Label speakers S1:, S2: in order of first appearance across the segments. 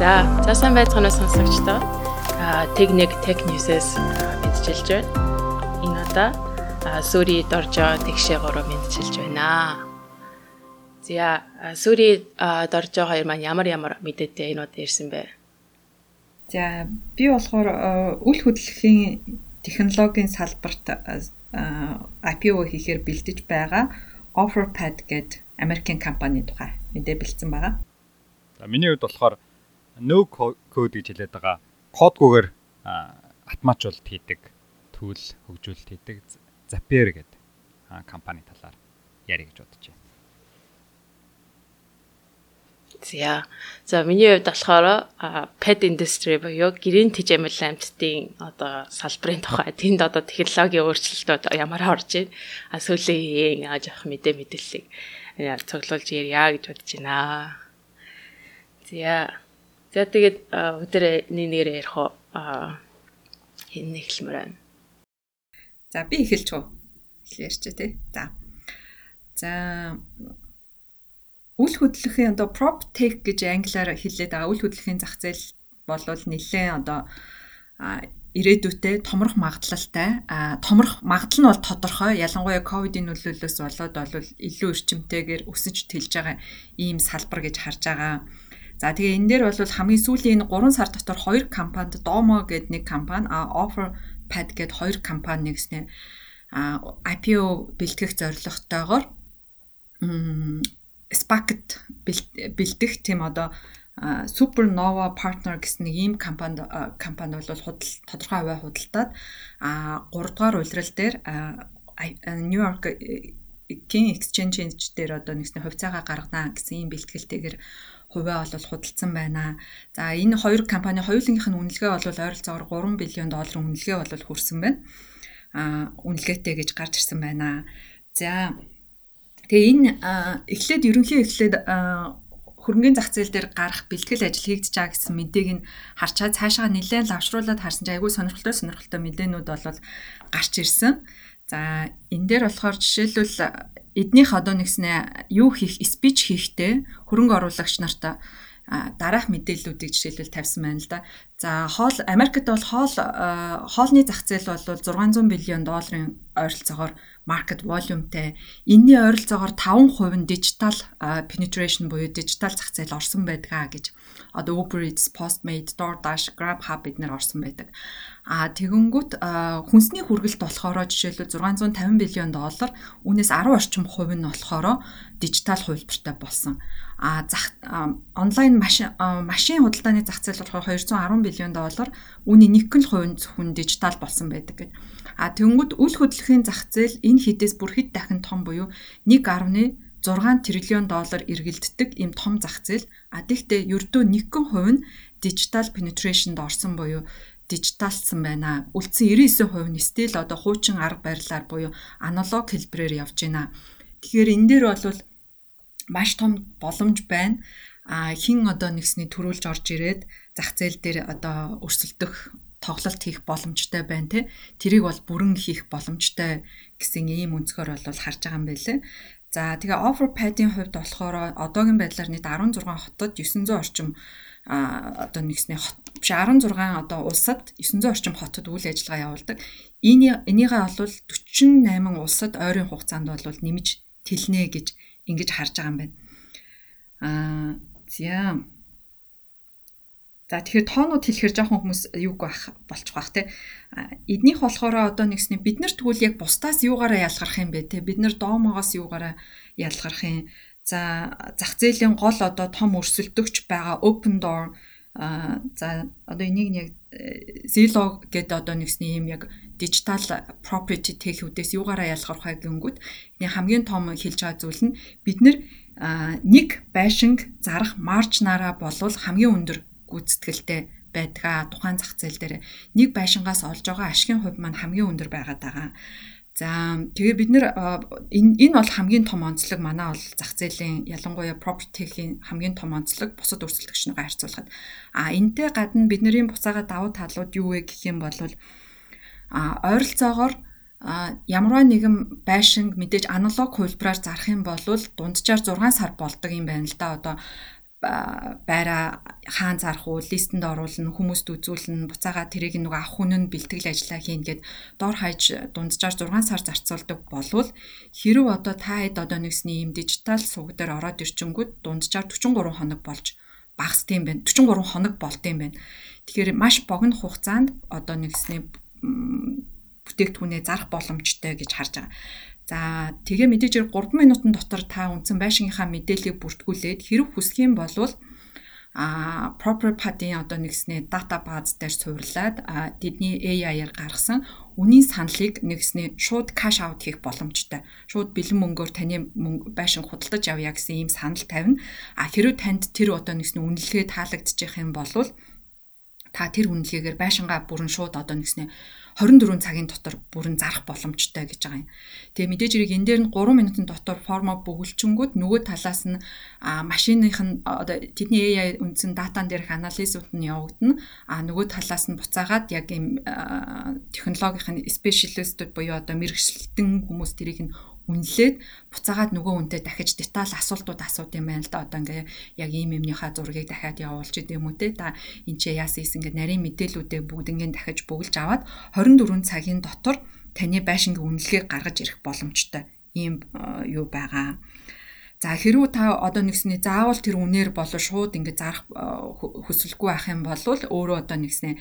S1: За, за сайн байцгаана сонсогчдоо. А техник Tech News-с мэдчилж байна. Энэ удаа Сүри Доржо тэгшээ 3 мэдчилж байна. За, Сүри Доржо хоёр маань ямар ямар мэдээтэй энэ удаа ирсэн бэ?
S2: За, би болохоор үл хөдлөлийн технологийн салбарт IPO хийхээр бэлдэж байгаа OfferPad гэдэг Америкийн компани тухай мэдээ бэлдсэн байгаа.
S3: За миний хувьд болохоор no code гэж хэлээд байгаа. Кодгүйгээр автоматжуулалт хийдэг түүл хөгжүүлэлт хийдэг Zapier гэдэг компани талаар ярих гэж бодож байна.
S1: За. За миний хувьд болохоор pet industry буюу гэрийн тэжээмэл амьтдын одоо салбарын тухай тэнд одоо технологийн өөрчлөлтүүд ямар орж байна. А сүүлийн яаж авах мэдээ мэдээллийг цуглуулж ярья гэж бодож байна. За. За тэгээд өдөр нэг нэгээр ярих уу? Хин эхлэмээр байна.
S2: За би эхэлж гоо. Эхлэерч тий. За. За үл хөдлөхийн одоо prop tech гэж англиар хэлээд байгаа. Үл хөдлөхийн зах зээл болвол нэлээд одоо ирээдүйтэй томрох магадлалтай. А томрох магадлал нь бол тодорхой. Ялангуяа ковидын нөлөөллөөс болоод бол илүү эрчимтэйгээр өсөж тэлж байгаа ийм салбар гэж харж байгаа. За тэгээ энэ дээр бол хамгийн сүүлийн энэ 3 сар дотор хоёр компанид Domo гэдэг нэг компани, а OfferPad гэдэг хоёр компани нэгснээ а IPO бэлтгэх зорилготойгоор SPAC-д бэлдэх тийм одоо Supernova Partner гэсэн нэг ийм компани компани бол худал тодорхой хувиа худалдаад а 3 дугаар улирал дээр New York King Exchange дээр одоо нэгсний хувьцаагаа гаргана гэсэн ийм бэлтгэлтэйгээр хувиа бол худалдсан байна. За энэ хоёр компани хоёулынх нь үнэлгээ бол ойролцоогоор 3 биллион долларын үнэлгээ бол хүрсэн байна. А үнэлгээтэй гэж гарч ирсэн байна. За Тэгээ энэ эхлээд ерөнхий эхлээд хөрөнгөний зах зээл дээр гарах бэлтгэл ажил хийгдэж байгаа гэсэн мэдээг нь харчаад цаашаа нэлээд лавшруулад харсан чинь айгүй сонирхолтой сонирхолтой мэдээнүүд бол гарч ирсэн. За энэ дээр болохоор жишээлбэл эднийх одоо нэгснэ юу хийх, спич хийхдээ хөрөнгө оруулагч нарт дараах мэдээллүүдийг жишээлбэл тавьсан байна л да. За хоол Америкт бол хоол хоолны зах зээл бол 600 биллион долларын ойролцоогоор market volumeтэй. Энийний ойролцоогоор 5% нь digital penetration буюу digital зах зээл орсон байдгаа гэж одоо Uber Eats, Postmate, DoorDash, GrabHub эднэр орсон байдаг. А тэгэнгүүт хүнсний хүргэлт болохоор жишээлбэл 650 биллион доллар, үүнээс 10 орчим хувь нь болохоор дижитал хувилбартай болсон. А зах онлайн машин машин худалдааны зах зээл болохоор 210 биллион доллар, үүний 1% нь зөвхөн дижитал болсон байдаг гэдэг. А тэнгууд үл хөдлөхийн зах зээл энэ хідээс бүр хэд дахин том буюу 1.6 триллион доллар эргэлддэг ийм том зах зээл. А тэгтээ ердөө 1% нь digital penetration-д орсон буюу дижиталсан байна. Үлдсэн 99% нь стил одоо хуучин арга барилаар буюу аналог хэлбэрээр явж байна. Тэгэхээр энэ дээр бол маш том боломж байна. А хин одоо нэгсний төрүүлж орж ирээд зах зээл дээр одоо өрсөлдөх тоглолт хийх боломжтой байна те тэрийг бол бүрэн хийх боломжтой гэсэн ийм өнцгөр бол харж байгаа юм байлээ. За тэгээ Overpad-ийн хувьд болохоор одоогийн байдлаар нийт 16 хотод 900 орчим одоо нэгсний хот биш 16 одоо улсад 900 орчим хотод үйл ажиллагаа явуулдаг. Энийг энийгээ бол 48 улсад ойрын хугацаанд бол нэмж тэлнэ гэж ингэж харж байгаа юм байна. Аа за За тэгэхээр тоонууд хэлэхэр жоохон хүмүүс юуг байх болчих واخ те. Эднийх болохоор одоо нэгсний бид нар тэгвэл яг бусдаас юугаараа ялгарх юм бэ те. Бид нар доомоогоос юугаараа ялгарх юм. За зах зээлийн гол одоо том өрсөлдөгч байгаа open door а за одоо энийг яг э, Zillow гэдэг одоо нэгсний юм яг digital property техүүдээс юугаараа ялгарх вэ гингүүд энэ хамгийн том хэлж байгаа зүйл нь бид нар нэг байшинг зарах маржнараа болвол хамгийн өндөр гүйцэтгэлтэй байдгаа тухайн зах зээл дээр нэг байшингаас олж байгаа ашигын хувь маань хамгийн өндөр байгаад байгаа. За тэгээ бид нэр энэ бол хамгийн том онцлог манай бол зах зээлийн ялангуяа property-ийн хамгийн том онцлог бусад өрсөлдөгчнөйгөө харьцуулахад а энтэй гадна бидний буцаага давуу талууд юу вэ гэх юм бол а ойролцоогоор ямарваа нэгэн байшинг мэдээж аналог хувилбараар зарах юм бол дунджаар 6 сар болдог юм байна л да одоо байраа хаан зарах уу, листэнд оруулна, хүмүүст үзүүлнэ, буцаага тэрийг нөгөө авах хүн нь бэлтгэл ажиллаа хийн гэд дор хаяж дунджаар 6 сар зарцуулдаг болвол хэрв одоо та хэд одоо нэгсний ийм дижитал сувг дээр ороод ирчингүүд дунджаар 43 хоног болж багасд юм байна. 43 хоног болд юм байна. Тэгэхээр маш богино хугацаанд одоо нэгсний бүтээгдэхүүнээ зарах боломжтой гэж харж байгаа. За тэгээ мэдээж 3 минутын дотор та үндсэн байшингийнхаа мэдээллийг бүртгүүлээд хэрэг хүсэх юм бол а proper pad-ийн одоо нэгснээ дата бааз дээр суурлаад тэдний AI-аар гаргасан үнийн саналыг нэгснээ шууд cash out хийх боломжтой. Шууд бэлэн мөнгөөр таны байшин худалдаж авъя гэсэн ийм санал тавина. А хэрвээ танд тэр одоо нэгснээ үнэлгээ таалагдчих юм бол та тэр үнэлгээгээр байшингаа бүрэн шууд одоо нэгснээ 24 цагийн дотор бүрэн зарах боломжтой гэж байгаа юм. Тэгээ мэдээж хэрэг энэ дээр нь 3 минутын дотор формо бөглчөнгүүд нөгөө талаас нь машиных нь одоо тэдний AI үндсэн датан дээрх анализууд нь явагдана. А нөгөө талаас нь буцаагаад яг ийм технологийн спешиалистууд буюу одоо мэрэгчлэлтэн хүмүүс тэрийг нь үнэлээд буцаагаад нөгөө хүнтэй дахиж деталь асуултууд асууд юм байна л да. Одоо ингээ яг ийм юмныхаа зургийг дахиад явуулж идэм үү те. Та энэ ч яасан ийс ингээ нарийн мэдээллүүдээ бүгднгийн дахиж бөглж аваад 24 цагийн дотор таны байшингийн үнэлгээг гаргаж ирэх боломжтой ийм э, юу байгаа. За хэрвээ та одоо нэгсний заавал тэр үнээр болоо шууд ингэ зарах э, хөсөлгүй байх юм бол өөрөө одоо нэгснээ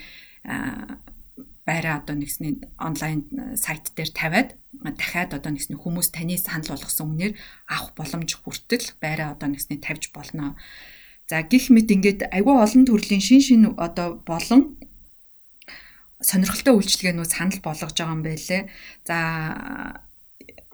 S2: байраа одоо нэгсний онлайн сайт дээр тавиад дахиад одоо нэгсний хүмүүс таны санал болгосон үнээр авах боломж хүртэл байраа одоо нэгсний тавьж болно. За гих мэт ингээд айгүй олон төрлийн шин шин одоо болон сонирхолтой үйлчлэгээнүүд санал болгож байгаа юм байлээ. За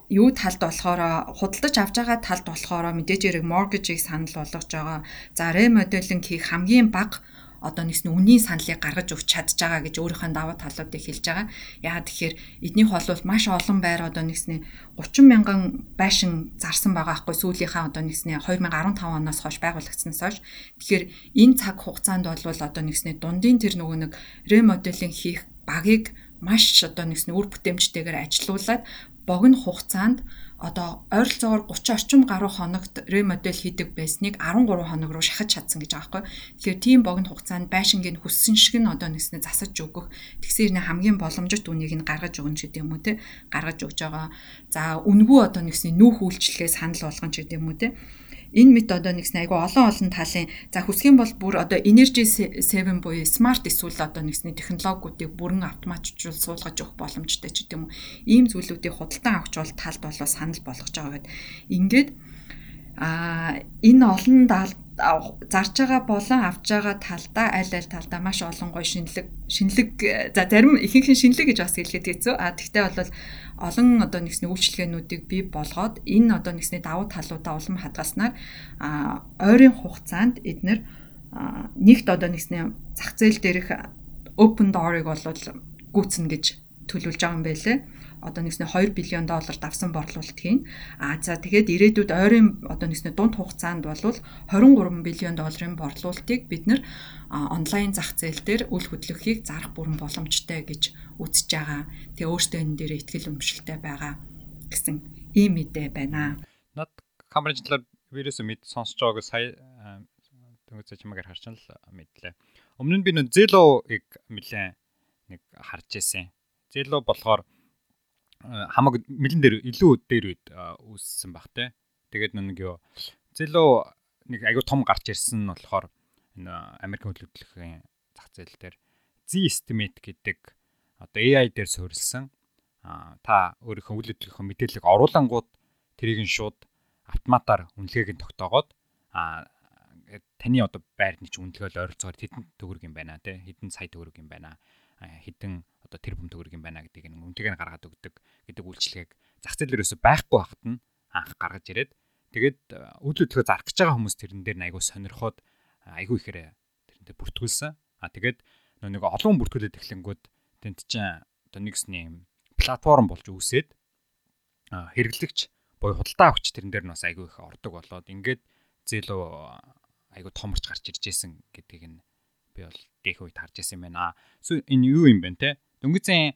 S2: юу талд болохоор худалдаж авч байгаа талд болохоор мэдээж хэрэг mortgage-ийг санал болгож байгаа. За remodel-ing хийх хамгийн бага одоо нэгс нь үнийн саналыг гаргаж өгч чадж байгаа гэж өөрийнхөө даваа талуудыг хэлж байгаа. Яагаад тэгэхээр эднийх бол маш олон байр одоо нэгс нь 30 мянган байшин зарсан байгаа хгүй сүүлийнхаа одоо нэгс нь 2015 оноос хойш байгуулагдсанаас хойш. Тэгэхээр энэ цаг хугацаанд бол одоо нэгс нь дундын тэр нөгөө нэг ремоделинг хийх багийг маш одоо нэгс нь үр бүтээмжтэйгээр ажилуулад богино хугацаанд одоо ойролцоогоор 30 орчим гаруй хоногт ремодель хийдэг байсныг 13 хоног руу шахаж чадсан гэж байгаа байхгүй. Тэгэхээр тийм богино хугацаанд байшингийн хүссэн шиг нь одоо нэгснээ засаж өгөх тэгсэр нэ хамгийн боломжит үнийг нь гаргаж өгнө ч гэдэг юм уу те гаргаж өгж байгаа. За үнгүй одоо нэгсний нүүх үйлчлэгээ санал болгон ч гэдэг юм уу те энэ мэт одоо нэгс айгу олон олон талын за хүсгийн бол бүр одоо energy 7 буюу smart эсвэл одоо нэгсний технологиудыг бүрэн автоматжуул суулгаж өгөх боломжтой ч гэдэм үү. Ийм зүйлүүдийг худалдан авч бол талд болоо санал болгож байгаа гэд. Ингээд а энэ олон зарж байгаа болон авж байгаа талдаа аль аль талдаа маш олон гой шинэлэг шинэлэг за зарим ихэнх нь шинэлэг гэж бас хэлгээд хэцүү. А тэгтээ бол олон одоо нэгсний үйлчлэгээнүүдийг бий болгоод энэ одоо нэгсний давуу талуудаа улам хадгаснаар а ойрын хугацаанд эднэр нэгт одоо нэгсний зах зээл дээрх open door-ыг бол гүйцэнэ гэж төлөвлөж байгаа юм байлээ одоо нэгснэ 2 биллион доллар давсан борлуулалт хийн. А за тэгээд ирээдүйд ойрын одоо нэгснэ дунд хугацаанд бол 23 биллион долларын борлуулалтыг бид нэр онлайн зах зээл дээр үл хөдлөхийг зарах бүрэн боломжтой гэж үзэж байгаа. Тэгээ өөртөө энэ дээр ихтгэл өмчлөлтэй байгаа гэсэн ийм мэдээ байна.
S3: Над камерын талаар вирус мэд сонсож байгааг сая төгөөж чимээгээр харж л мэдлээ. Өмнө нь би нөө Zelo-ыг нэлээд нэг харж байсан. Zelo болохоор хамаг мэлэн дээр илүү дээр үед үүссэн баг те. Тэгээд нэг юу зэлөө нэг аягүй том гарч ирсэн нь болохоор энэ Америк хөдөлгөөний зах зээл дээр Z-estimate гэдэг одоо AI дээр суурилсан та өөрийнхөө үйл хөдлөлийн мэдээллийг оруулангууд тэрийг нь шууд автоматар үнэлгээг нь тогтоогоод таны одоо байрны ч үнэлгээл ойролцоогоор хэдэн төгрөг юм байна те хэдэн сая төгрөг юм байна хэдэн одоо тэр бүм төгрөг юм байна гэдгийг нь үнтэйг нь гаргаад өгдөг гэдэг үйлчлэгийг зах зээлээр өсө байхгүй хахад нь анх гаргаж ирээд тэгээд үйл хөдлөлгөө зарах гэж байгаа хүмүүс тэрэн дээр айгүй сонирхоод айгүй ихээр тэрнтэй бүртгүүлсэн. А тэгээд нэг олон бүртгүүлээд эхлэнгүүд тэнд чинь одоо нэгсний платформ болж үүсээд хэрэглэгч буюу худалдаа авч тэрэн дээр нь бас айгүй их ордог болоод ингээд зээлөө айгүй томорч гарч ирж исэн гэдгийг нь би бол дэх үед харж исэн юм байна. Энэ юу юм бэ те? Дөнгөцэн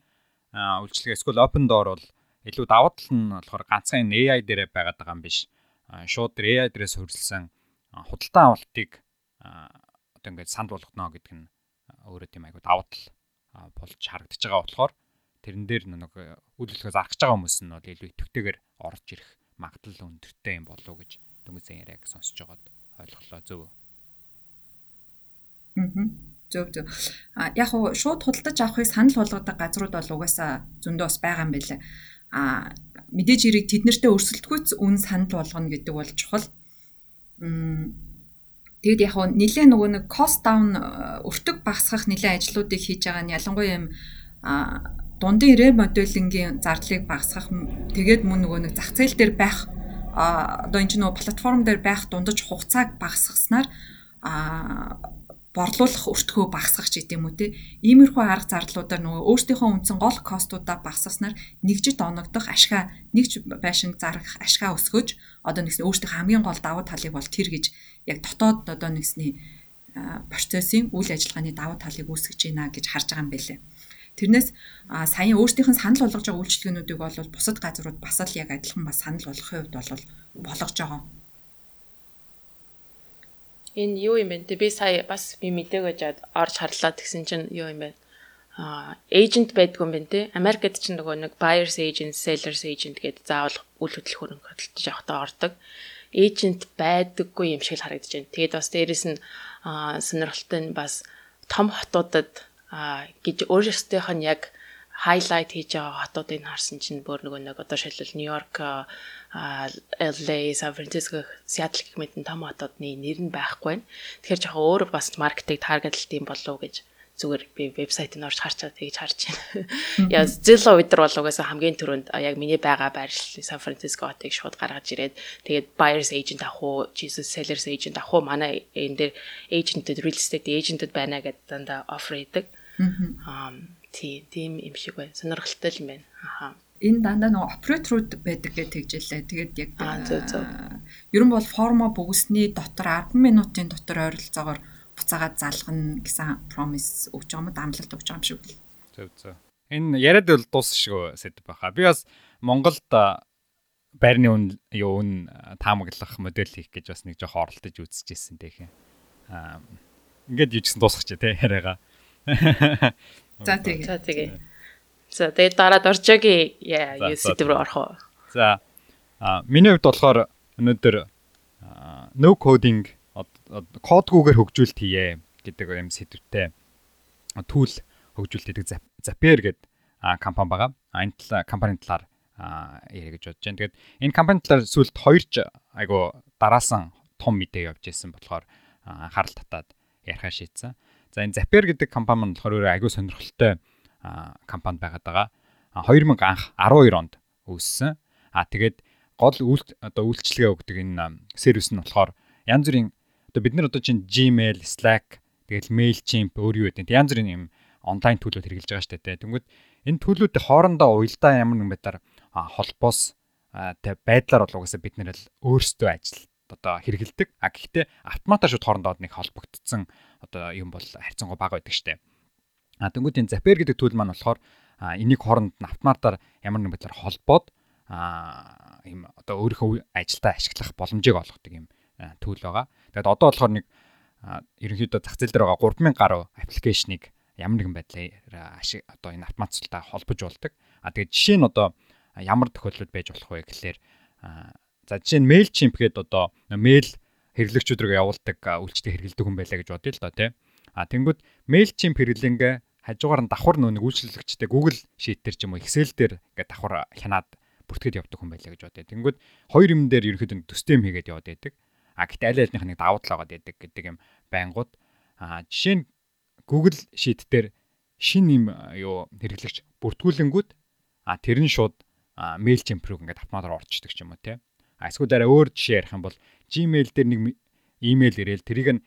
S3: үйлчлэгээ эсвэл open door бол илүү давуу тал нь болохоор ганцхан AI дээрээ байгаад байгаа юм биш. Шууд AI дээрээс хөрөлсөн худалдан авалтыг одоо ингээд санд болгоно гэдэг нь өөрөө тийм айгуу давуу тал болж харагдаж байгаа болохоор тэрэн дээр нэг үйл хөдлөлгөө зарах гэж байгаа хүмүүс нь бол илүү идэвхтэйгээр орж ирэх магадлал өндөртэй юм болов уу гэж дөнгөсөн яриаг сонсож байгаад ойлголоо зөв.
S2: Аа. Зөв зөв. А яг хуу шууд худалдаж авахыг санал болгодог газрууд бол угаасаа зөндөө бас байгаа юм байлаа. А мэдээж хэрэг тэд нартэй өрсөлдөхүйц үн санал болгоно гэдэг бол чухал. Тэгэд яг нь нилээ нөгөө нэг cost down өртөг багасгах нилээ ажлуудыг хийж байгаа нь ялангуяа юм дундын ремоделингийн зардлыг багасгах тэгээд мөн нөгөө нэг зах зээл дээр байх одоо энэ ч нөгөө платформ дээр байх дундаж хугацааг багасгаснаар борлуулах өртгөө багасгах ч гэдэм үү те. Иймэрхүү арга зарлуудаар нөгөө өөрсдийнхөө үндсэн гол костуудаа багасгаснаар нэгжид оногдох ашгаа нэгж байшин зарах ашгаа өсгөж одоо нэгс өөрсдийнхөө хамгийн гол давуу талыг бол тэр гэж яг дотоод одоо нэгсний процессын үйл ажиллагааны давуу талыг үүсгэж байна гэж харж байгаа юм байлээ. Тэрнээс саяхан өөрсдийнх нь санал болгож байгаа үйлчлэгнүүдийг бол бусад газрууд бас л яг адилхан бас санал болгохын хувьд бол болгож байгаа
S1: энэ юу юм бэ? Би сая бас би мэдээгүй жаад орж харлаа тэгсэн чинь юу юм бэ? а эйжент байдгүй юм байна те. Америкт ч нөгөө нэг buyers agent, sellers agent гэдэг заавал үйл хөдлөх хөрөнгө хөдөлж явахдаа ордог. Эйжент байдаггүй юм шиг л харагдаж байна. Тэгээд бас дээрэс нь сонирхолтой нь бас том хотуудад гэж өөрсдийнх нь яг хайлайт хийж байгаа хотуудыг харсан чинь бүр нөгөө нэг одоо шилбэл Нью-Йорк, LA, San Francisco, Seattle гэх мэт том хотуудны нэр нь байхгүй байна. Тэгэхээр жоохон өөр бас маркетинг таргетлт юм болов уу гэж зүгээр би вебсайтыг орж харчаад тэгж харж байна. Яа Zillow өдр бол угаасаа хамгийн түрүүнд яг миний байгаа байршлыг San Francisco хотыг шууд гаргаж ирээд тэгээд buyers agent авах уу, Jesus sellers agent авах уу манай энэ дээр agent-д real estate agent-д байна гэдэг дандаа offer хийдэг. Аа Тий, тийм юм шиг байна. Сонирхолтой юм байна. Ахаа.
S2: Энэ дандаа нөгөө операторууд байдаг гэж тэгжэлээ. Тэгээд яг ер нь бол формо бүгсний дотор 10 минутын дотор ойролцоогоор буцаагаад залгана гэсэн promise өгч байгаа юм дамлалт өгч байгаа юм шиг л.
S3: Зөв зөв. Энэ яриад бол дуусшгүй сэдв баха. Би бас Монголд байрны үн юу үн таамаглах модель хийх гэж бас нэг жоох оролдож үзчихсэн тэхэ. Аа ингээд юу гэсэн дуусгач тий яриагаа.
S2: За тэгээ.
S1: За тэгээ. За тэгээ дараад оржогийн яа сэдв рүү орох уу?
S3: За а миний хувьд болохоор өнөөдөр no coding кодгүйгээр хөгжүүлэлт хийе гэдэг юм сэдвтэй түүл хөгжүүлэлт хийдэг Zapier гэдэг компани байгаа. Энэ тал компани талаар яриа гэж бодож байна. Тэгээд энэ компани талаар сүүлд хоёрч айгу дараасан том мэдээ явж ирсэн болохоор анхаарал татаад ярихаа шийдсэн. За энэ Zapier гэдэг компани маань болохоор айгүй сонирхолтой компани байгаад байгаа. 2000 анх 12 онд үүссэн. А тэгээд гол үйл одоо үйлчлэгээ өгдөг энэ сервис нь болохоор янз бүрийн одоо бид нар одоо чинь Gmail, Slack, тэгэл Mailchimp өөр юу гэдэг янз бүрийн юм онлайн төлөвлөлт хэрэгжилж байгаа шүү дээ. Тэнгүүд энэ төлөвлөлтөд хоорондоо уялдаа ямар нэгэн байдлаар холбоос тэг байдлаар бол угаасаа бид нэр л өөрсдөө ажил одоо хэрэгэлдэг. А гэхдээ автоматар шууд хоорондоо нэг холбогдсон одоо юм бол харьцангуй бага байдаг штеп. А тэнгууд энэ Zapier гэдэг төлөв маань болохоор энийг хооронд нь автоматар ямар нэгэн байдлаар холбоод ийм одоо өөрийнхөө ажилдаа ашиглах боломжийг олгодог юм төлөв байгаа. Тэгээд одоо болохоор нэг ерөнхийдөө зах зээл дээр байгаа 3000 гаруй аппликейшнийг ямар нэгэн байдлаар ашиг одоо энэ автоматцлалтаа холбож болдог. А тэгээд жишээ нь одоо ямар тохиолдолд байж болох вэ гэхлээр За жишээ нь Mailchimp гээд одоо mail хэрэглэгчүүд рүү явуулдаг үйлчлэг хэрэгэлдэг хүн байлаа гэж бодъё л доо тий. А тэнгууд Mailchimp хэрэглэнгээ хажуугаар нь давхар нүг үйлчлэгчтэй Google Sheet дээр ч юм уу Excel дээр ингээд давхар хянаад бүртгэж явдаг хүн байлаа гэж бодъё. Тэнгууд хоёр юм дээр ерөнхийдөө төстэй юм хийгээд яваад байдаг. А гэхдээ аль альнийх нэг давуу тал байгаа гэдэг гэдэг юм байнгут. А жишээ нь Google Sheet дээр шин юм юу хэрэглэгч бүртгүүлэнгүүд а тэр нь шууд Mailchimp рүү ингээд автоматар орчдөг ч юм уу тий. Эсвэл арай өөр жишээ ярих юм бол Gmail дээр нэг имэйл ирээл тэрийг нь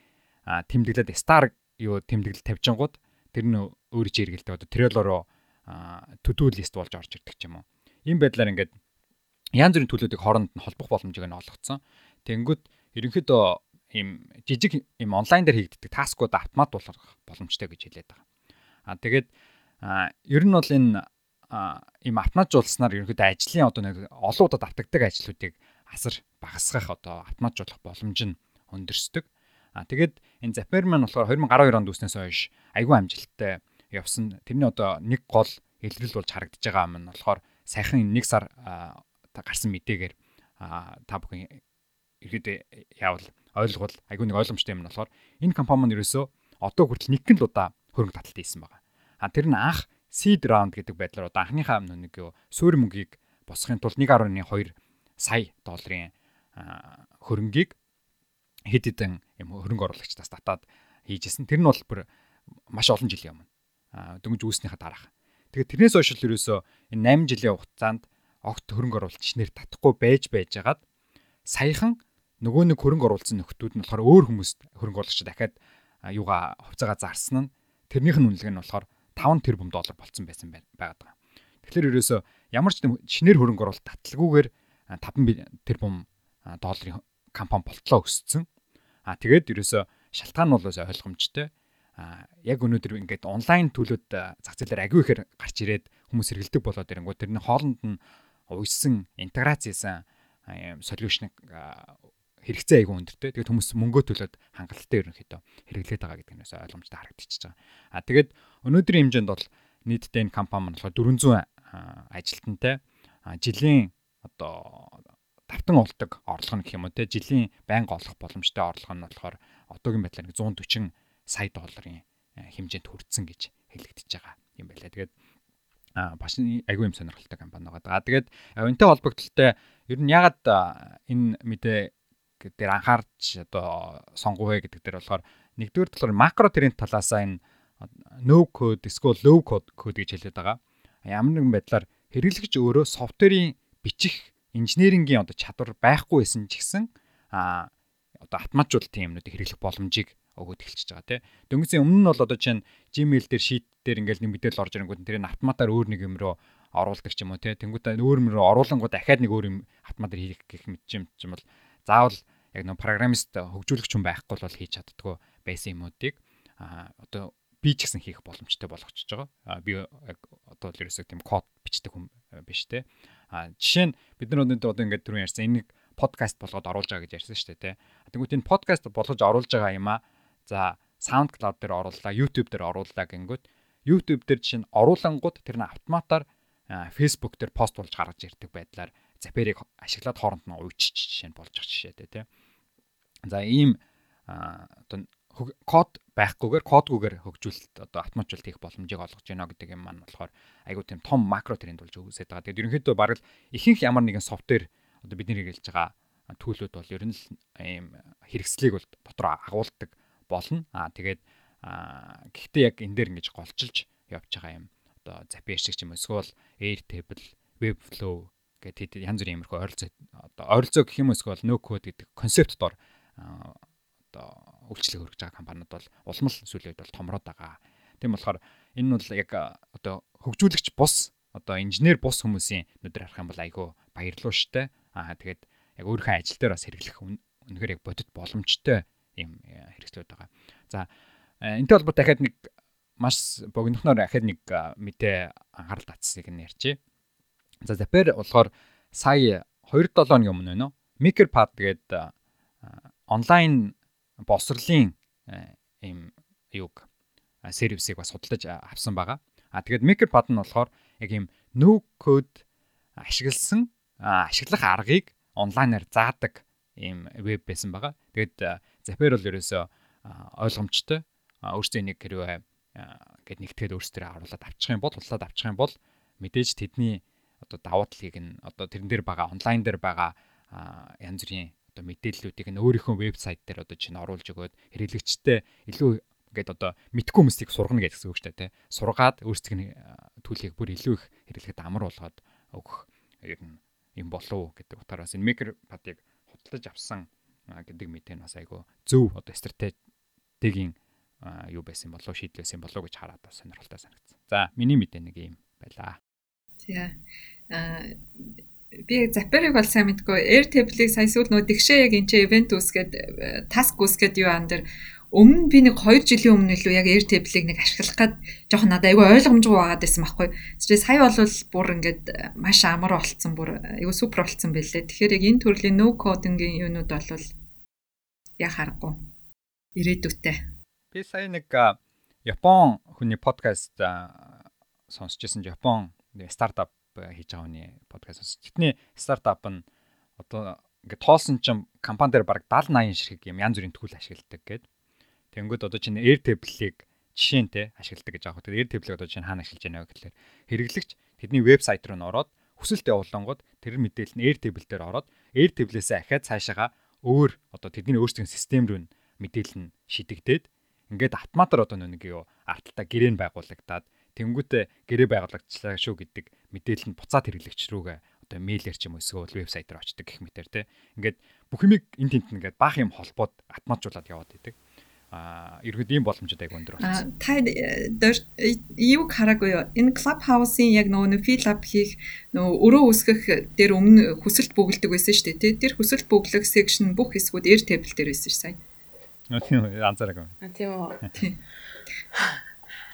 S3: тэмдэглээд star юу тэмдэглэл тавьжингууд тэр нь өөр чи хэрэгэлдэг одоо Trello-ро to do list болж орж ирдэг ч юм уу. Ийм байдлаар ингээд янз бүрийн төлөвүүдийг хооронд нь холбох боломжийг нь олгоцсон. Тэнгүүд ерөнхийдөө ийм жижиг ийм онлайн дээр хийгддэг таскууд автомат болох боломжтой гэж хэлээд байгаа. Аа тэгээд ер нь бол энэ ийм автоматжуулснаар ерөнхийдөө ажлын одоо нэг олон удаад автагддаг ажлуудыг асар багасгах одоо автоматжуулах боломж нь өндөрсдөг. А тэгээд энэ Zapier маань болохоор 2012 онд үүснээс хойш айгүй амжилттай явсан. Тэрний одоо нэг гол илрэл болж харагдаж байгаа юм нь болохоор сайхан нэг сар гарсан мэдээгээр та бүхэн ихэд яавал ойлгол айгүй нэг ойлгомжтой юм нь болохоор энэ компани маань ерөөсөө одоо хүртэл нэг гэн л удаа хөрөнгө таталт хийсэн байгаа. А тэр нь анх seed round гэдэг байдлаар одоо анхныхаа нэг юу суурь мөнгийг босхын тулд 1.2 сая долларын хөрөнгийг хэд хэдэн юм хөрөнгө оруулагчдаас татаад хийжсэн. Тэр нь бол бүр маш олон жилийн өмнө. Дөнгөж үүснийхаа дараах. Тэгээд тэрнээс хойш л ерөөсөө энэ 8 жилийн хугацаанд огт хөрөнгө оруулагч нэр татахгүй байж байжгаад саяхан нөгөө нэг хөрөнгө оруулсан нөхдүүд нь болохоор өөр хүмүүст хөрөнгө оруулагч дахиад юугаа хувьцаагаа зарсан нь тэрнийх нь үнэлгээ нь болохоор 5 тэрбум доллар болцсон байсан байгаад байгаа. Тэгэхээр ерөөсөө ямар ч шинээр хөрөнгө оруулалт таталгүйгээр 5 тэрбум долларын компани болтлоо өссөн. А тэгээд ерөөсөө шалтгаан нь бол ойлгомжтой. А яг өнөөдөр ингээд онлайн төлөвд зах зээлээр агүй ихээр гарч ирээд хүмүүс хэрэгэлдэг болоод ирэнгүү тэрний хоолнд нь уйсан интеграцсэн солиушныг хэрэгцээ айгүй өндөртэй. Тэгээд хүмүүс мөнгөө төлөөд хангалттай ерөнхийдөө хэрэглээд байгаа гэдэг нь ойлгомжтой харагдчихж байгаа. А тэгээд өнөөдрийн хэмжээнд бол нийтдээ энэ компани маань болохоор 400 ажилтнтай жилийн одоо давтан олдог орлого нь гэх юм уу те жилийн байнга олох боломжтой орлого нь болохоор одоогийн байдлаар 140 сая долларын хэмжээнд хүрсэн гэж хэлэгдэж байгаа юм байлаа. Тэгээд а бас айгүй юм сонирхолтой компани байгаа. Тэгээд энэтэй холбогдлолтой ер нь ягаад энэ мэдээ дээр анхаарч одоо сонгоё гэдэг дээр болохоор нэгдүгээр талаар макро тренд талаасаа энэ no code эсвэл low code код гэж хэлээд байгаа. Ямар нэгэн байдлаар хэрэглэгч өөрөө софтверийн бичих инженерингийн одоо чадвар байхгүй байсан ч гэсэн а одоо автоматжуулалт тийм юмнуудыг хэрэглэх боломжийг өгөөд эхэлчихэж байгаа тий. Дөнгөсийн өмнө нь бол одоо чинь Gmail дээр sheet дээр ингээл нэг мэдээлэл орж ирэнгүүт тэр нь автоматар өөр нэг юм руу оруулдаг ч юм уу тий. Тэнгүүтээ өөр юм руу оруулангууд дахиад нэг өөр юм автоматар хийх гэх мэт юм ч юм бол заавал яг нэг программист хөгжүүлэгч хүн байхгүй бол хийж чаддгүй байсан юмуудыг а одоо би ч гэсэн хийх боломжтой болгочихж байгаа. А би яг одоо л ерөөсөө тийм код бичдэг хүн биш те. А жишээ нь бид нар өнөөдөр одоо ингээд түрүүн ярьсан энийг подкаст болгоод оруулж байгаа гэж ярьсан шүү дээ те. Тэгвэл энэ подкаст болгож оруулж байгаа юм а За SoundCloud дээр орууллаа, YouTube дээр орууллаа гингүүд YouTube дээр чинь оруулангууд тэр нь автоматар Facebook дээр пост болж гаргаж ирдэг байдлаар Zapier-ыг ашиглаад хооронд нь уйчиж жишээ нь болж байгаа жишээтэй тийм. За ийм одоо код байхгүйгээр кодгүйгээр хөгжүүлэлт одоо автоматжуулалт хийх боломжийг олгож байна гэдэг юм маань болохоор айгуу тийм том макро тренд болж үүсээд байгаа. Тэгээд ерөнхийдөө бараг ихэнх ямар нэгэн софтвер одоо бидний хэрэгжилж байгаа төлөвлөд бол ер нь л ийм хэрэгслийг бол дотор агуулдаг болно. Аа тэгээд гэхдээ яг энэ дээр ингэж голчилж явж байгаа юм. Одоо Zapier шиг ч юм эсвэл Airtable, Webflow гэдэг янз бүрийн иймэрхүү ойролцоо одоо ойролцоо гэх юм эсвэл no code гэдэг концепт дор одоо үйлчлэг хөргөж байгаа компаниуд бол улам л сүүлийн үед бол томроод байгаа. Тийм болохоор энэ нь бол яг одоо хөгжүүлэгч бус одоо инженер бус хүмүүсийн нүдээр харах юм бол айгүй баярлуу штэ. Аа тэгээд яг өөрийнхөө ажил дээр бас хэрэглэх үнэхээр яг бодит боломжтой э, хэрэгслүүд байгаа. За э, энэтэй холбоотой дахиад нэг маш богинохноор дахиад нэг мэдээ анхаарал татсыг нь ярьчээ. За Zapier болохоор сая 2-7 хоногийн өмнө уу? MakerPad гэдэг онлайн боловсролын ийм юг сервисыг бас худалдаж авсан байгаа. А тэгээд MakerPad нь болохоор яг ийм no code ашигласан ашиглах аргыг онлайнаар заадаг ийм веб байсан байгаа. Тэгээд Zapier бол ерөөсөө ойлгомжтой. Өөрсдөө энийг хэрвээ гэд нэгтгэхэд өөрсдөө харуулад авчих юм бол, худалдаад авчих юм бол мэдээж тэдний одоо давуу талыг нь одоо тэрэн дээр байгаа онлайн дээр байгаа янз бүрийн одоо мэдээллүүдийг нь өөрийнхөө вебсайт дээр одоо чинь оруулж өгөөд хэрэглэгчтэй илүү ингээд одоо мэдхгүй хүмүүсийг сургана гэсэн үг шүү дээ тий. Сургаад өөрсдийн төлийг бүр илүү их хэрэглэхэд амар болгоод өгөх ер нь юм болов гэдэг утгаараас энэ maker pad-ыг худалдаж авсан гэдэг мэдээ нь бас айгүй зөв одоо стратегийн юу байсан болов шийдэл байсан болов гэж хараад бас сонирхолтой санагдсан. За миний мэдээ нэг юм байлаа.
S2: За а би Zapier-ыг бол сайн мэдгүй Airtable-ыг сая сүүл нөө тэгшээ яг энэ ч event үсгээд task үсгээд юу ан дээр өмнө би нэг 2 жилийн өмнө илүү яг Airtable-ыг нэг ашиглах гад жоох надад айгүй ойлгомжгүй байгаад байсан байхгүй. Тэгэхээр сая бол бүр ингээд маш амар болцсон бүр айгүй супер болцсон байлээ. Тэгэхээр яг энэ төрлийн no coding-ийн юунууд бол яг харахгүй. Ирээдүйтэй.
S3: Би сая нэг Япон хүний подкаст сонсчихсан Япон стартап хийж байгаа хүний подкаст. Тэдний стартап нь одоо ингээд тоолсон чинь компани дээр баг 70 80 ширхэг юм янз бүрийн төгөл ашигладаг гэд. Тэнгүүд одоо чинь Airtable-ийг жишээнтэй ашигладаг гэж аах. Тэгээд Airtable-ийг одоо чинь хаана ашиглаж байна вэ гэхэлэр хэрэглэгч тэдний вебсайт руу н ороод хүсэлт явуулангууд тэр мэдээлэл нь Airtable дээр ороод Airtable-ээс ахаад цаашаага өөр одоо тэдний өөрсдийн систем рүү мэдээлэл нь шидэгдээд ингээд автоматар одоо нэг юу арталтаа гэрээ байгуулагдаад тэнгуүтэ гэрээ байгуулагчлаа шүү гэдэг мэдээлэл нь буцаад хэрэглэгч рүүгээ одоо мэйлэр ч юм уу эсвэл вебсайтаар очдог гэх мэтэр те ингээд бүх юмыг эн тент ингээд баах юм холбоод автоматжуулаад яваад идэг а ерөөд ийм боломжууд айгу өндөр
S2: болсон. Та юу хараагүй юу? Энэ Clubhouse-ийн яг нөгөө feel up хийх нөгөө өрөө үсгэх дээр өмнө хүсэлт бөглөдөг байсан шүү дээ, тий? Тэр хүсэлт бөглөх section бүх хэсгүүд Airtable дээр байсан ш сая.
S3: Тийм анзаараагүй.
S1: Тийм үү.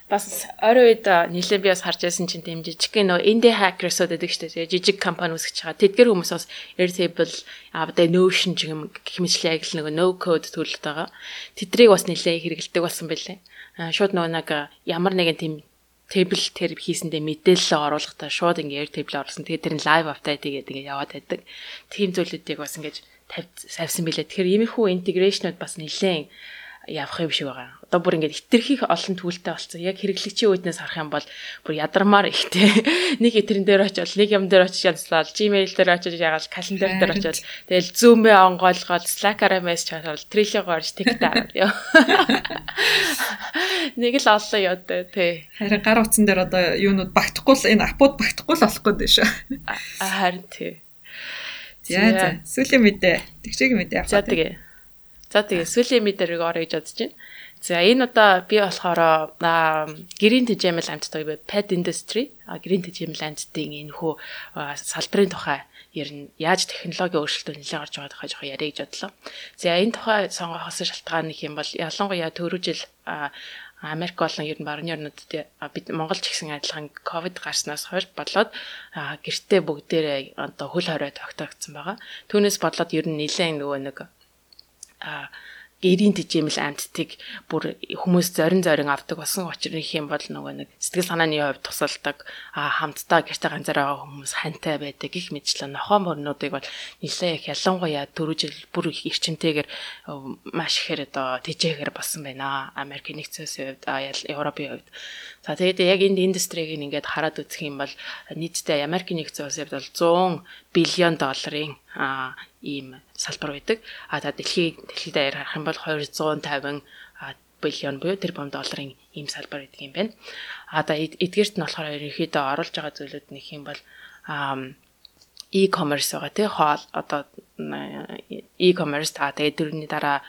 S1: Бас орой үед нийлээ би бас харж байсан чинь тийм жижиг нөө indie hackers-ууд байдаг шүү дээ. Жижиг компани үүсгэж байгаа. Тэдгэр хүмүүс бас Airtable, одоо Notion ч юм хэмжлээ яг л нөгөө no code төлөлт байгаа. Тэдрийг бас нэлээ хэрэгэлдэг болсон байлээ. Шууд нөгөө нэг ямар нэгэн тийм table тэр хийсэндээ мэдээлэл оруулахдаа шууд ингээ Airtable оруулсан. Тэгээд тэр нь live update гэдэг ингээ яваад байдаг. Тийм зүйлүүдийг бас ингээ тавьсан билээ. Тэгэхээр иймэрхүү интеграшнууд бас нэлээд явах юм шиг байгаа. Одоо бүр ингээд хитрхих олон төлөлтэй болсон. Яг хэрэглэгчийн үүднээс харах юм бол бүр ядармаар ихтэй. Нэг этрэн дээр очивол нэг юм дээр очиж янзлал, Gmail дээр очиж ягаал, календар дээр очивол тэгэл Zoom-ээ онгойлгоод Slack-аараа мессеж харуул, Trello-го орж хараад ёо. Нэг л оллоо ёо тий.
S2: Харин гар утсан дээр одоо юунууд багтахгүй л энэ апууд багтахгүй л болох гээд шүү.
S1: Харин тий.
S2: За за сүүлийн мэдээ. Тэгшээгийн мэдээ
S1: авах. За тэгээ. За тэгээ сүүлийн мэдээ рүү орё гэж бодож байна. За энэ удаа би болохоор гэрийн тэжээмэл амттай pet industry гэрийн тэжээмэл амттын энэ хүү салбарын тухай ярина. Яаж технологи өөрчлөлтөд нэлээд орж байгаа тухай жоохон яриа гэж бодлоо. За энэ тухай сонгохоос шалтгаан нэг юм бол ялангуяа түрүү жил Америк болон ер нь баруун орнуудад бид Монголч гэсэн адилхан ковид гарснаас хойш бодлоод гэртээ бүгдээрээ одоо хөл хорой тогтоогдсон байгаа. Түүнээс бодлоод ер нь нэлээд нөгөө нэг гэрийн тэжээмэл амьдтыг бүр хүмүүс зорин зорин авдаг болсон учраас юм бол нөгөө нэг сэтгэл санааны хувьд тусалдаг хамтдаа гэрте ганцаар байгаа хүмүүс хантай байдаг гих мэтчлэн нохоо мөрнүүдийг бол нэлээ их ялангуяа дөрөв жил бүр их эрчимтэйгээр маш ихээр одоо тэжээгээр болсон байна. Америкийн нэгдсэн хувьд Европын хувьд. За тэгээд яг энэ индустриг ингээд хараад үзэх юм бол нийтдээ Америкийн нэгдсэн улсын хувьд бол 100 биллион долларын ийм салбар байдаг. А за дэлхий дэлхийд даяар харах юм бол 250 биллион буюу тэрбум долларын ийм салбар байдаг юм байна. А да эдгээрт нь болохоор ерөнхийдөө оруулж байгаа зүйлүүд нэг юм бол e-commerce байгаа тий хоол одоо e-commerce та тэгээд дөрөвний дараа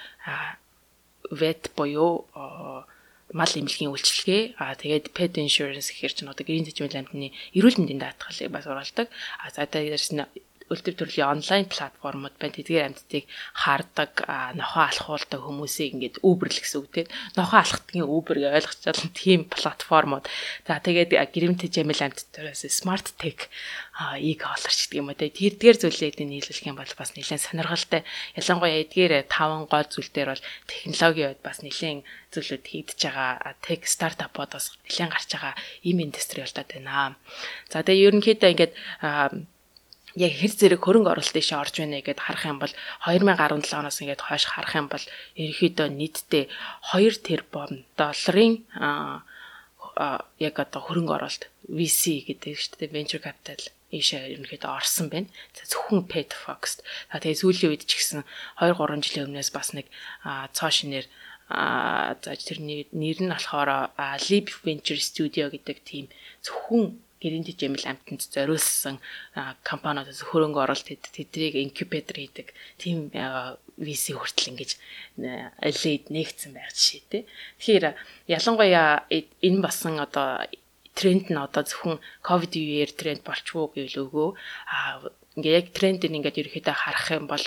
S1: vet буюу мал эмнэлгийн үйлчилгээ аа тэгээд pet insurance гэхэр чинь одоо гэрийн тэжмэл амьтны эрүүл мэндийн даатгалыг бас оруулдаг. А за дээрс нь өлтөв төрлийн онлайн платформуд байна. Тэдгээр амьтдыг хардаг, нохоо алхуулдаг хүмүүсийг ингээд Uber л гэсэн үг тийм. Нохоо алхдгийн Uber гэж ойлгочвол тийм платформуд. За тэгээд гэрэмт жамил амьтдараас Smart Tech e-collar ч гэдэг юм уу тийм. Тэрдгээр зүйлийг нийлүүлэх юм бол бас нэлээд сонирхолтой. Ялангуяа эдгээр таван гол зүйл дээр бол технологийн үед бас нэлээд зүйлүүд хийдэж байгаа tech стартапууд бас нэлээд гарч байгаа ийм индастри болоод байна. За тэгээ ерөнхийдөө ингээд яг хэр зэрэг хөрөнгө оруулалт дэше орж байна гэдээ харах юм бол 2017 оноос ингээд хойш харах юм бол ерөөхдөө нийтдээ 2 тэрбум долларын яг одоо хөрөнгө оруулалт VC гэдэг шүү дээ venture capital ийшээ ерөнхийдөө орсон байна. За зөвхөн Pet Fox. За тэгээ сүүлийн үед ч гэсэн 2 3 жилийн өмнөөс бас нэг цоо шинээр за тэрний нэр нь болохоор Leap Venture Studio гэдэг тийм зөвхөн гэрийн жижигмэл амтнд зориулсан компаниудаас хөрөнгө оруулалт тэдрийг инкубатор хийдэг тийм VC хүртэл ингэж лид нэгдсэн байх жишээ тий. Тэгэхээр ялангуяа энэ басан одоо тренд нь одоо зөвхөн ковид үеэр тренд болчихвоо гэвэл үгүй а ингээ яг трендийг ингээд ерөөхдөө харах юм бол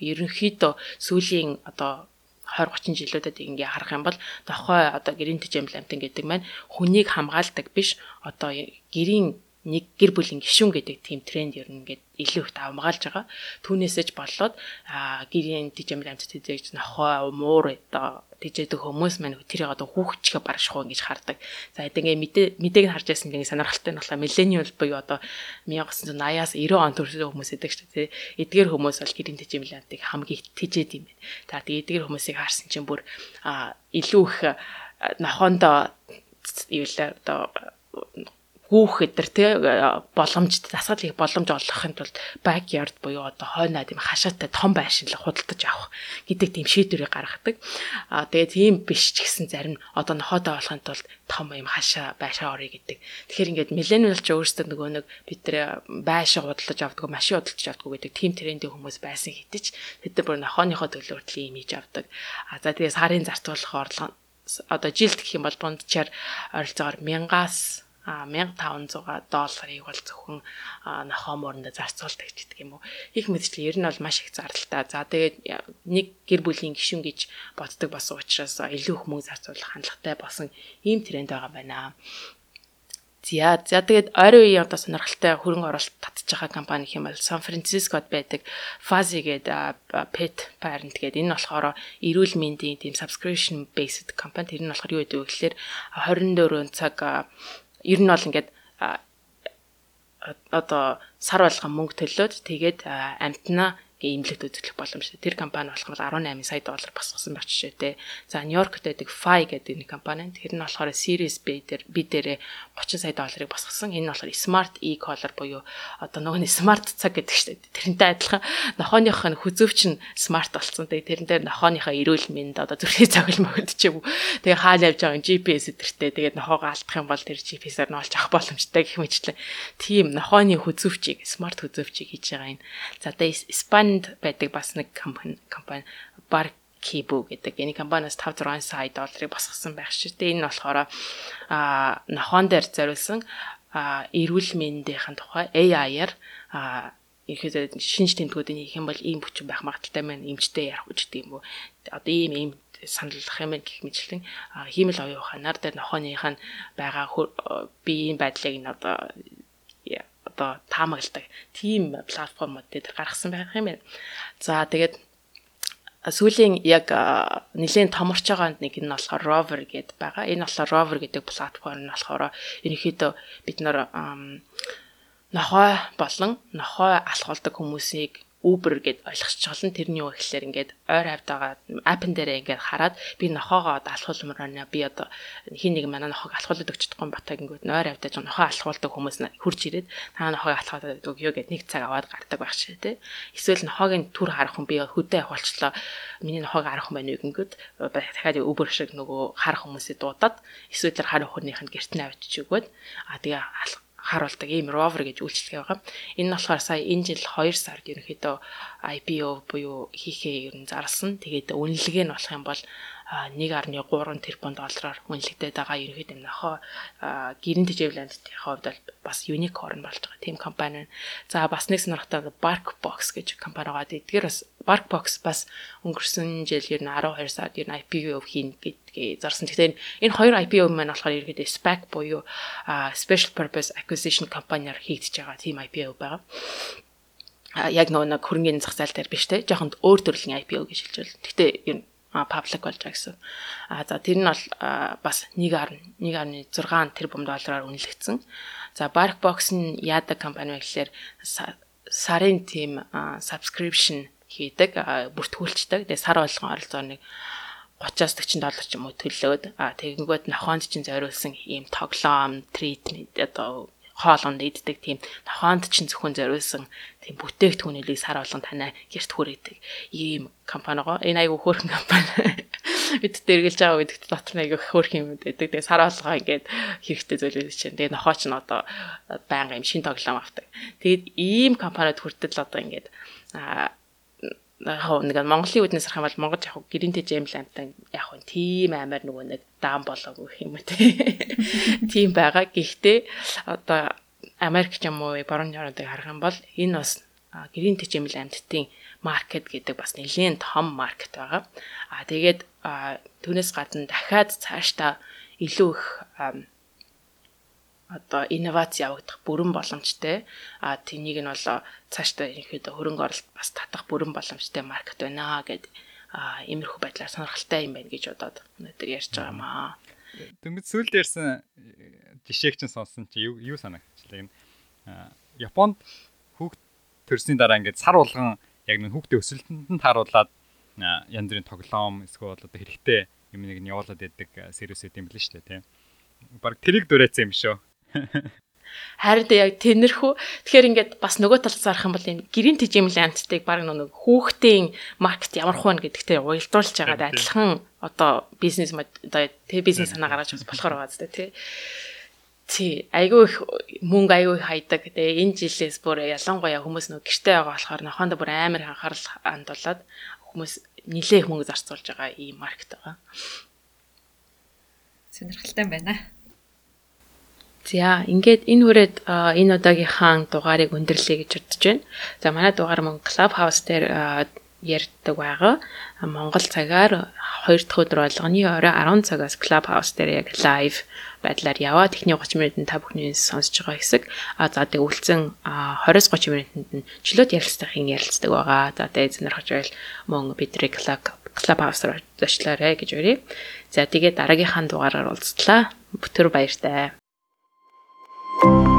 S1: ерөнхийдөө сүүлийн одоо 20 30 жилүүдэд ингээ харах юм бол дохой одоо гэрийн тэжээмэл амтан гэдэг маань хүнийг хамгаалдаг биш. Одоо гэрийн нэг гэр бүлийн гишүүн гэдэг тийм тренд ер нь ингээд илүү их давмгаалж байгаа. Түүнээсэж болоод гэрийн дижимэл амт тэжээж нохоо муур одоо тэжээдэг хүмүүс маань тэрийг одоо хүүхчгээ барших уу гэж хардаг. За ингээд мэдээ мэдээг нь харж байсан ингээд сонирхолтой нь болохоор миллениал буюу одоо 1980-аас 90 он төрсэн хүмүүс эдэг шүү дээ. Эдгээр хүмүүс бол гэрийн амтыг хамгийн тэжээд юм байна. За тэгээ эдгээр хүмүүсийг харсан чинь бүр илүү их нохоондоо юу л одоо гүүхэд төр тий боломжтой дасгал хийх боломж олгохын тулд backyard буюу одоо хойноо тийм хашаатай том байшин л худалдаж авах гэдэг тийм шийдвэрийг гаргадаг. Аа тэгээд тийм биш ч гэсэн зарим одоо нохотой болохын тулд том юм хашаа байшаа орё гэдэг. Тэгэхээр ингээд millennial ч өөрсдөө нөгөө нэг бид нар байшаа худалдаж авдаг, машин худалдаж авдаг гэдэг тийм трендing хүмүүс байсан ч бид нар бүр нохооныхоо төлөө ийм хийж авдаг. Аа за тэгээд сарын зарцуулах орлого одоо жилд гэх юм бол дундчаар ойролцоогоор 1000-аас 1500 долларыг бол зөвхөн нохоо мөрөндө зарцуулдаг гэдэг юм уу. Их мэдчлээ ер нь бол маш их зардалтай. За тэгээд нэг гэр бүлийн гишүүн гэж боддог бас учраас илүү их мөнгө зарцуулах хандлагатай болсон ийм тренд байгаа байна. За за тэгээд ойрын үеийн одоо сонирхолтой хөрөнгө оруулалт татж байгаа компани гэх юм бол Сан Францискод байдаг Fazi гэдэг pet parent гэдэг энэ болохоор эрүүл мэндийн тийм subscription based компани. Тэр нь болохоор юу гэдэг вэ гэхээр 24 цаг ер нь бол ингээд одоо сар болгон мөнгө төлөөд тэгээд амтнаа имлэгт үзүүлэх боломжтой. Тэр компани болохоор 18 сая доллар босгосон байх жишээтэй. За Нью-Йоркт байдаг Fi гэдэг нэг компани. Тэр нь болохоор Series B дээр би дээрээ 30 сая долларыг босгосон. Энэ нь болохоор Smart E-collar буюу одоо нөгөө smart цаг гэдэг шүү дээ. Тэрнтэй адилхан нохооных нь хүзөвч нь smart болсон. Тэгээ тэрэн дээр нохооныхоо эрүүл мэнд одоо зүрхний цогл мөгөд ч юм уу. Тэгээ хаал явж байгаа GPS өдөртэй. Тэгээд нохоогоо алдах юм бол тэр GPS-аар нь олж авах боломжтой гэх мэтлээ. Тийм нохооны хүзөвчийг smart хүзөвчийг хийж байгаа юм. За тэгээ Испани Канад байдаг бас нэг компани компани Barkibu гэдэг энэ компаниас 5 6 сая долларыг босгосон байх шүү дээ. Энэ болохоор а нохон дээр зориулсан а эрүүл мэндийн тухай AI-аар а ихэд шинж тэмдгүүдийг хийх юм бол ийм бүчин байх магадaltaй маань эмчтэй ярих гэж гэдэг юм уу. Одоо ийм ийм саналлах юм гэх мэтлэн хиймэл оюун ухаанаар дээр нохооных нь байгаа биеийн байдлыг нь одоо одоо таамагладаг тийм платформуд дээр гаргасан байх юм байна. За тэгээд сүүлийн яг нэгэн томорч байгаа нэг нь болохоор Rover гэдэг байгаа. Энэ болохоор Rover гэдэг платформ нь болохоор ерөнхийдөө бид нар нохой болон нохой алхуулдаг хүмүүсийг Uber гэд ойлгосч болно. Тэрний юу гэхэлэр ингээд ойр хавьд байгаа апн дээрээ ингээд хараад би нохоогоо алхуулмаар байна. Би одоо хин нэг манай нохоог алхуулдаг чадахгүй батаг ингээд ойр хавьд жоо нохоо алхуулдаг хүмүүс хурж ирээд та нохоог алхуулдаг юу гэд нэг цаг аваад гардаг байх шээ тэ. Эсвэл нохоогийн түр харах хүн би хөдөө явуулчлаа. Миний нохоог харах хүн байна уу гингүүд дахиад Uber шиг нөгөө харах хүмүүсээ дуудаад эсвэл харах хүнийх нь гэрт нь авчиж өгөөд а тэгээ харуулдаг ийм rover гэж үйлчлэгээ байгаа. Энэ нь болохоор сая энэ жил 2 сард ерөнхийдөө IPO буюу хийхээ ер нь зарласан. Тэгээд үнэлгээ нь болох юм бол 1.3 тэрбум доллараар үнэлэгдээд байгаа ерөнхийдөө нохоо гэрэн тэжээвлэндийн хувьд бол бас unicorn болж байгаа тийм компани. За бас нэг сонирхолтой Barkbox гэж компани байгаа. Эдгээр бас Barkbox бас өнгөрсөн жил ер нь 12 сард ер нь IPO хийн гэдгээ зарсан. Тэгэхээр энэ хоёр IPO маань болохоор ерөнхийдөө SPAC буюу Special Purpose Acquisition компаниар хийгдэж байгаа тийм IPO байгаа яг нөгөө нэг хөрөнгөний зах зээл дээр биш те жоохон өөр төрлийн IPO гэж хэлж байна. Гэхдээ ер нь паблик болж байгаа гэсэн. А за тэр нь бол бас 1.1.6 тэрбум доллараар үнэлэгдсэн. За Barkbox нь яадаг компани вэ гэхээр сарын тим subscription хийдэг, бүртгүүлчдэг. Тэгээ сар болгон оролцоо нэг 30-аас 40 доллар ч юм уу төлөөд а тэгэнгүүт нохоонд чинь зориулсан ийм тоглоом, тритмент одоо хоолонд иддэг тийм нохоонд чинь зөвхөн зориулсан тийм бүтээгдэхүүнэлийг сар болгон танай гэрт хүрээдэг ийм компанигоо энэ айгу хөөрхөн компани. Бид дэргэлж байгаа гэдэгт дотор нэг айгу хөөрхөн юм байдаг. Тэгээ сар болгоо ингээд хэрэгтэй зөвлөж чинь. Тэгээ нохоо ч н одоо байнга юм шин тоглоом авдаг. Тэгээд ийм компаниуд хүртэл одоо ингээд а яг нэг Монголын үднээс харах юм бол Монгол яг гэрэнтэй жемл амтан яг нь тийм амар нөгөө нэг даам болоогүй юм үү тийм байгаа. Гэхдээ одоо Америк ч юм уу баруун орнуудыг харах юм бол энэ бас гэрэнтэй жемл амттын маркет гэдэг бас нэлээд том маркет байгаа. А тэгээд түүнээс гадна дахиад цаашдаа илүү их одоо инновац явагдах бүрэн боломжтой. А тэнийг нь бол цаашдаа ерөнхийдөө хөрөнгө оруулалт бас татах бүрэн боломжтой маркет байна гэд а иймэрхүү байдлаар сонирхолтой юм байна гэж бодоод өнөөдөр ярьж байгаа юм аа.
S3: Дөнгөж сүүлд ярьсан жишээг чинь сонсон чи юу юу санагчлаа. Японд хүүхд төрсний дараа ингээд сар болгон яг нэг хүүхдээ өсөлтөнд тааруулаад янз бүрийн тоглоом эсвэл одоо хэрэгтэй юм нэг нь явуулаад байдаг сервис гэдэг юм шүү дээ тийм. Бараг тэрийг дурайцсан юм шүү.
S1: Харин яг тэнэрхүү тэгэхээр ингээд бас нөгөө талаас харах юм бол энэ гэрийн тэжээмлийн амттыг баг нэг хүүхдийн маркет ямар хуваа гэдэгтэй уялдуулж байгаад адилхан одоо бизнес одоо тэг бизнес санаа гаргаж болохоор байгаа зү тий. Тий, айгүй их мөнгө айгүй хайдаг. Тэгээ энэ жилээс бүр ялангуяа хүмүүс нөгөө гэртээ байгаа болохоор нохоонд бүр амар анхаарал хандуулад хүмүүс нилээх мөнгө зарцуулж байгаа ийм маркет байгаа.
S2: Сонирхолтой байна.
S1: За ингээд энэ хүрээд энэ удаагийнхаа дугаарыг өндөрлөе гэж бодож байна. За манай дугаар мөн Clubhouse дээр ярьдаг байгаа. Монгол цагаар 2 дахь өдөр болгоны орой 10 цагаас Clubhouse дээр яг live байдлаар яваа. Техний 30 минутанд та бүхний сонсож байгаа хэсэг. А за тэг үлдсэн 20-30 минутанд нь чөлөөт ярилцлагын ярилцдаг байгаа. За тэг эзнэр хож байл мөн бидний Clubhouse дээр очлоорой гэж өрье. За тэгээ дараагийнхаа дугаараар уулзтлаа. Бүтэр баяртай. Thank you.